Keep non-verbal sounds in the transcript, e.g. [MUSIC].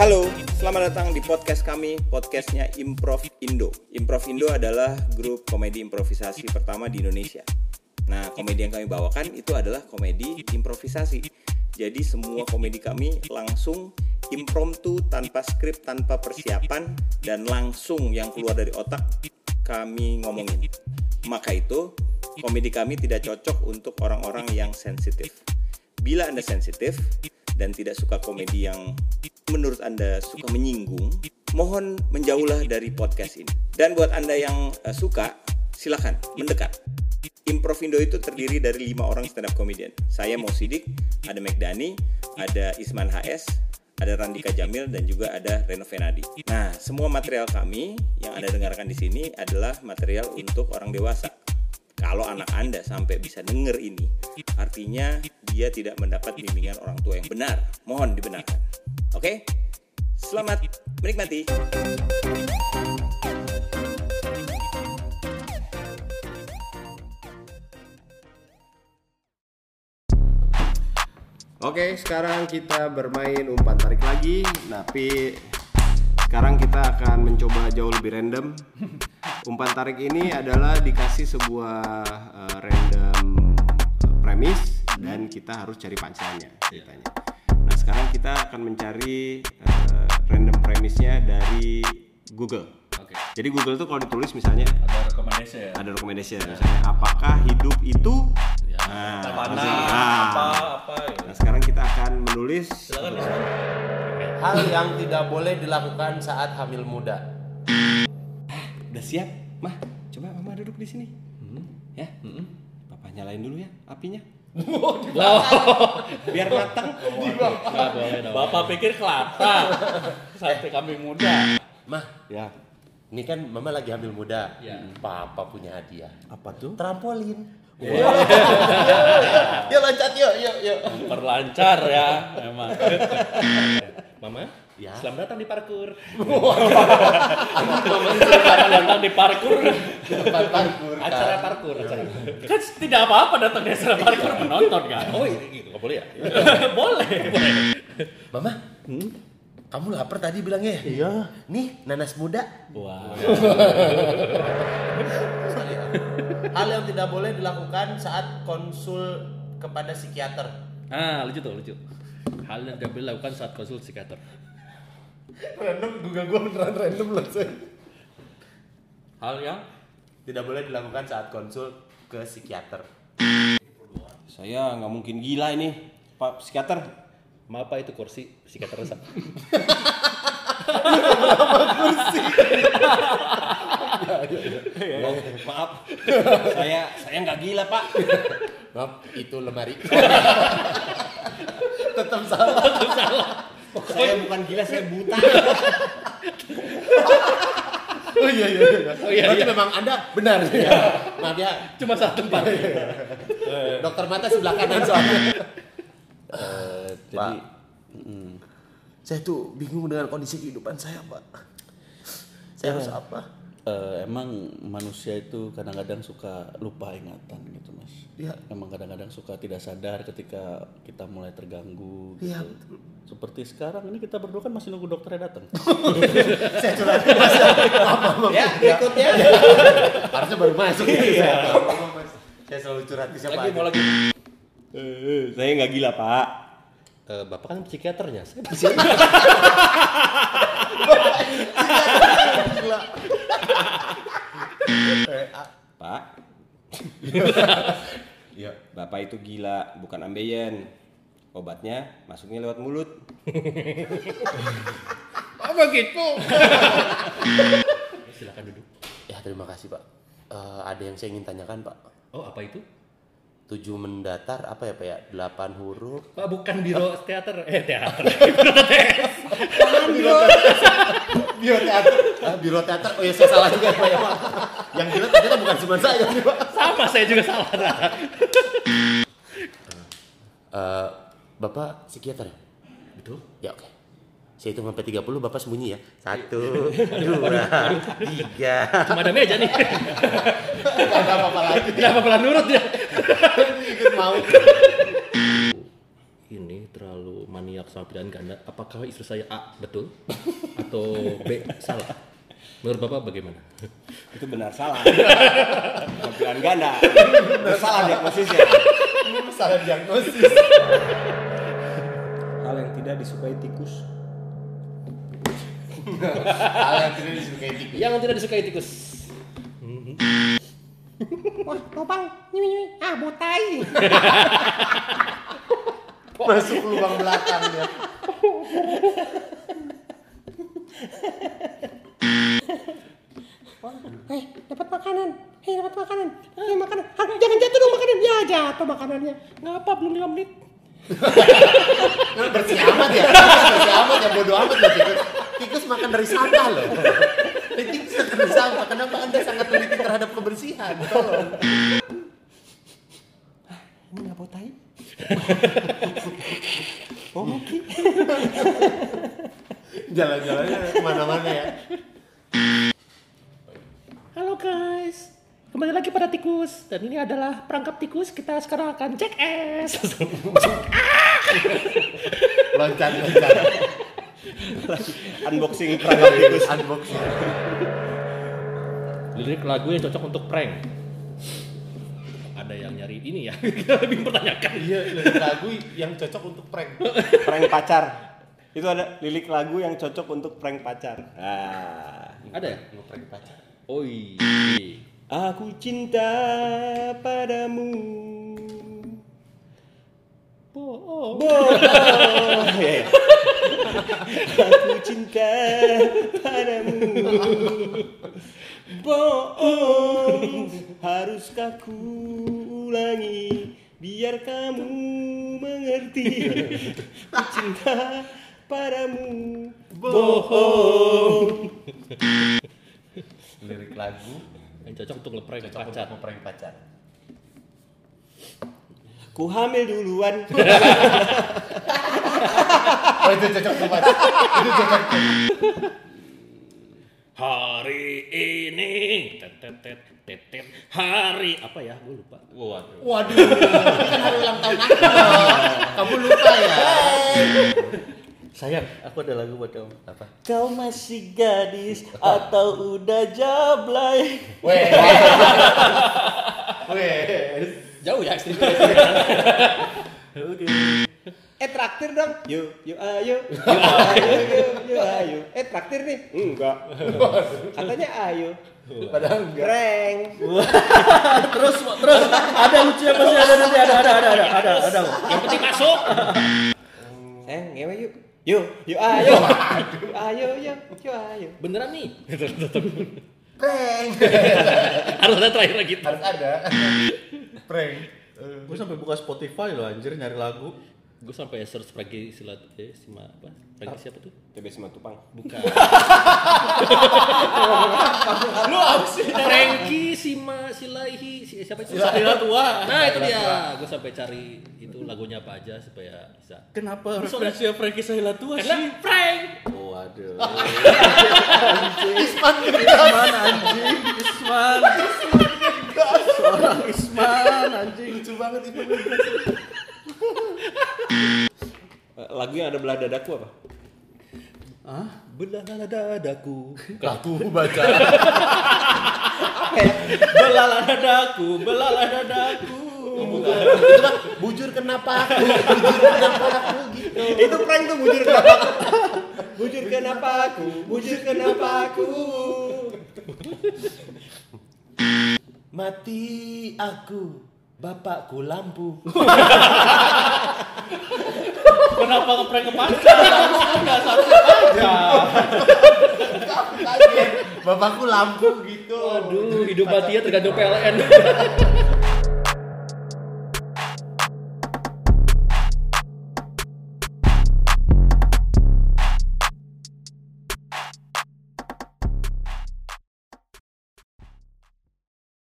Halo, selamat datang di podcast kami, podcastnya Improv Indo. Improv Indo adalah grup komedi improvisasi pertama di Indonesia. Nah, komedi yang kami bawakan itu adalah komedi improvisasi. Jadi semua komedi kami langsung impromptu, tanpa skrip, tanpa persiapan, dan langsung yang keluar dari otak kami ngomongin. Maka itu, komedi kami tidak cocok untuk orang-orang yang sensitif. Bila Anda sensitif dan tidak suka komedi yang menurut Anda suka menyinggung, mohon menjauhlah dari podcast ini. Dan buat Anda yang uh, suka, silakan mendekat. Improvindo itu terdiri dari lima orang stand up comedian. Saya Mo Sidik, ada Megdani, ada Isman HS, ada Randika Jamil dan juga ada Reno Venadi. Nah, semua material kami yang Anda dengarkan di sini adalah material untuk orang dewasa. Kalau anak Anda sampai bisa denger ini, artinya dia tidak mendapat bimbingan orang tua yang benar. Mohon dibenarkan. Oke? Selamat menikmati. Oke, sekarang kita bermain umpan tarik lagi, tapi sekarang kita akan mencoba jauh lebih random. Umpan tarik ini adalah dikasih sebuah uh, random uh, premis kita harus cari punchline-nya ceritanya. Nah, sekarang kita akan mencari uh, random premisnya dari Google. Oke. Jadi Google itu kalau ditulis misalnya Ada rekomendasi ya? ada recommendation misalnya apakah hidup itu Ya. Nah, Mana, apa, Nah. apa, gitu. Nah, sekarang kita akan menulis Silakan. Hal yang tidak boleh dilakukan saat hamil muda. Udah siap, mah? Coba mama duduk di sini. Ya, papa nyalain dulu ya apinya. Biar matang. Nggak boleh dong. Bapak pikir kelapa sampai kami muda. Mah, Ya. ini kan mama lagi hamil muda. Ya. Papa punya hadiah. Apa tuh? Trampolin. Yuk loncat yuk, yuk, yuk. Perlancar ya, memang. Mama, Ya. selamat datang di parkur. selamat datang di parkur. Tempat parkur. kan. Acara parkur. Acara. Kan tidak apa-apa datang di acara parkur menonton kan? Oh iya, gitu. Nggak boleh ya? boleh. [LAUGHS] boleh. Mama, kamu lapar tadi bilangnya? Iya. Nih, nanas muda. Wah. Hal yang tidak boleh dilakukan saat konsul kepada psikiater. Ah, lucu tuh, lucu. Hal yang tidak boleh dilakukan saat konsul psikiater. Random, juga gua beneran random loh, Hal yang Tidak boleh dilakukan saat konsul ke psikiater. Saya nggak mungkin gila ini, Pak psikiater. Maaf Pak, itu kursi psikiater rusak. Oh, maaf. saya saya nggak gila, Pak. Maaf, itu lemari. Tetap salah. Saya bukan gila, saya buta. Oh iya iya iya. Oh, iya, Berarti iya. memang Anda benar ya. Maaf ya. Cuma satu tempat. Dokter mata sebelah kanan soalnya. jadi Pak. Saya tuh bingung dengan kondisi kehidupan saya, Pak. Saya harus apa? Eh, emang manusia itu kadang-kadang suka lupa ingatan gitu mas. Iya. Emang kadang-kadang suka tidak sadar ketika kita mulai terganggu. Gitu. Iya, betul. Seperti sekarang ini kita berdua kan masih nunggu dokternya datang. [LAUGHS] Saya curhat Mas. Apa, Mas? Ya, berikutnya. Harusnya baru masuk ini saya. Selalu curhat ke siapa lagi aja. mau lagi. Eh, saya nggak gila, Pak. Eh, Bapak kan psikiaternya. Saya [LAUGHS] [LAUGHS] Gila. [LAUGHS] Pak, [LAUGHS] Iya. Bapak itu gila, bukan ambeien. Obatnya masuknya lewat mulut. [LAUGHS] Apa gitu? Silakan duduk. Ya terima kasih Pak. Eh, ada yang saya ingin tanyakan Pak. Oh, apa itu? Tujuh mendatar apa ya Pak ya? Delapan huruf. Pak bukan biro teater. Eh, teater. Biro teater. Ah, biro teater. Oh ya saya salah juga Pak ya Pak. Yang gila ternyata bukan cuma saya nih Pak. Sama saya juga salah. Eh, Bapak psikiater ya? Betul. Ya oke. Saya hitung sampai 30 Bapak sembunyi ya. Satu, dua, tiga. Cuma ada meja nih. Gak ada apa-apa lagi. Kenapa pelan nurut ya? Ikut mau. Terlalu maniak sama pilihan ganda. Apakah istri saya A betul [LAUGHS] atau B salah? Menurut Bapak bagaimana? [LAUGHS] Itu benar salah. Pilihan ganda. Benar salah diagnosisnya. Salah diagnosis. [LAUGHS] Hal yang tidak disukai tikus. Hal yang tidak disukai tikus. Yang tidak disukai tikus. Wah, lubang. Nyui, nyui. Ah, botai. [LAUGHS] Masuk lubang belakangnya. Hei, dapat makanan. Hei, dapat makanan. Hei, makanan. Ah, jangan jatuh dong makanan. Ya, jatuh makanannya. Ngapa belum 5 menit? Bersih amat ya. Bersih amat ya bodoh amat loh tikus. Tikus makan dari sampah loh. Tikus makan dari sampah. Kenapa Anda sangat teliti terhadap kebersihan? Tolong. Ini nggak botai. [LAUGHS] oh, mungkin. [LAUGHS] Jalan-jalannya ke mana-mana ya. Halo guys, kembali lagi pada tikus dan ini adalah perangkap tikus. Kita sekarang akan cek es. [LAUGHS] Loncat, loncat. Unboxing perangkap tikus. Unboxing. Lirik lagu yang cocok untuk prank. Ada yang nyari ini ya? Kita [LAUGHS] lebih mempertanyakan. Iya, lirik lagu yang cocok untuk prank. Prank pacar. Itu ada lirik lagu yang cocok untuk prank pacar. Ah. Ada ya? Ngeprank pacar. Oh iya. Aku cinta padamu. Bohong. Bohong. [LAUGHS] Aku cinta padamu. Bohong. Haruskah ku ulangi biar kamu mengerti. [LAUGHS] Cinta padamu. Bohong. Lirik lagu Yang cocok untuk ngeprank cocok pacar. untuk ngeprank pacar. Ku hamil duluan. [LAUGHS] Oh itu cocok untuk pacar. Itu cocok. Hari ini tet tet tet tet tet. hari apa ya? Gue lupa. Waduh. Waduh. Kan hari ulang tahun aku. Kamu lupa ya? Sayang, aku ada lagu buat kamu. Apa? Kau masih gadis atau udah jablay? Weh. Weh. Jauh ya istri. Oke. Eh traktir dong. Yuk, yuk ayo. Yuk ayo, [LAUGHS] yuk, yuk ayo. Eh traktir nih. Enggak. Katanya ayo. Padahal enggak. Prank. [LAUGHS] terus terus ada lucunya pasti ada nanti ada ada ada ada ada ada. Yang penting masuk. Eh, ngewe yuk. Yuk, yuk ayo. Yuk ayo, yuk, yuk ayo. Beneran nih. Prank. Harus ada terakhir lagi. Harus ada. [LAUGHS] Prank. Gue sampai buka Spotify loh anjir nyari lagu. Gue sampai search Pragi Silat eh Sima apa? Pragi siapa tuh? TB Simatupang. Bukan. [LAUGHS] Lu apa sih? Frankie Sima Silaihi si- siapa itu? Sila tua. Nah, itu dia. Gue sampai cari itu lagunya apa aja supaya bisa. Kenapa referensi Frankie Sahila tua Karena sih? prank. Oh, waduh. [LAUGHS] Isman Isman anjing, Isman. Seorang Isman anjing. lucu banget itu. Lagu yang ada belah dadaku apa? Hah? Belalah dadaku. Lagu baca. Belalah dadaku, belalah dadaku. Itu mah bujur kenapa aku? Bujur kenapa aku gitu. Itu prank tuh bujur kenapa aku? Bujur kenapa aku? Bujur kenapa aku? Mati aku, bapakku lampu. [LAUGHS] Kenapa ngeprank ke pacar? Enggak seharusnya aja. Bapakku lampu gitu. Aduh, hidup matinya tergantung PLN. [LAUGHS]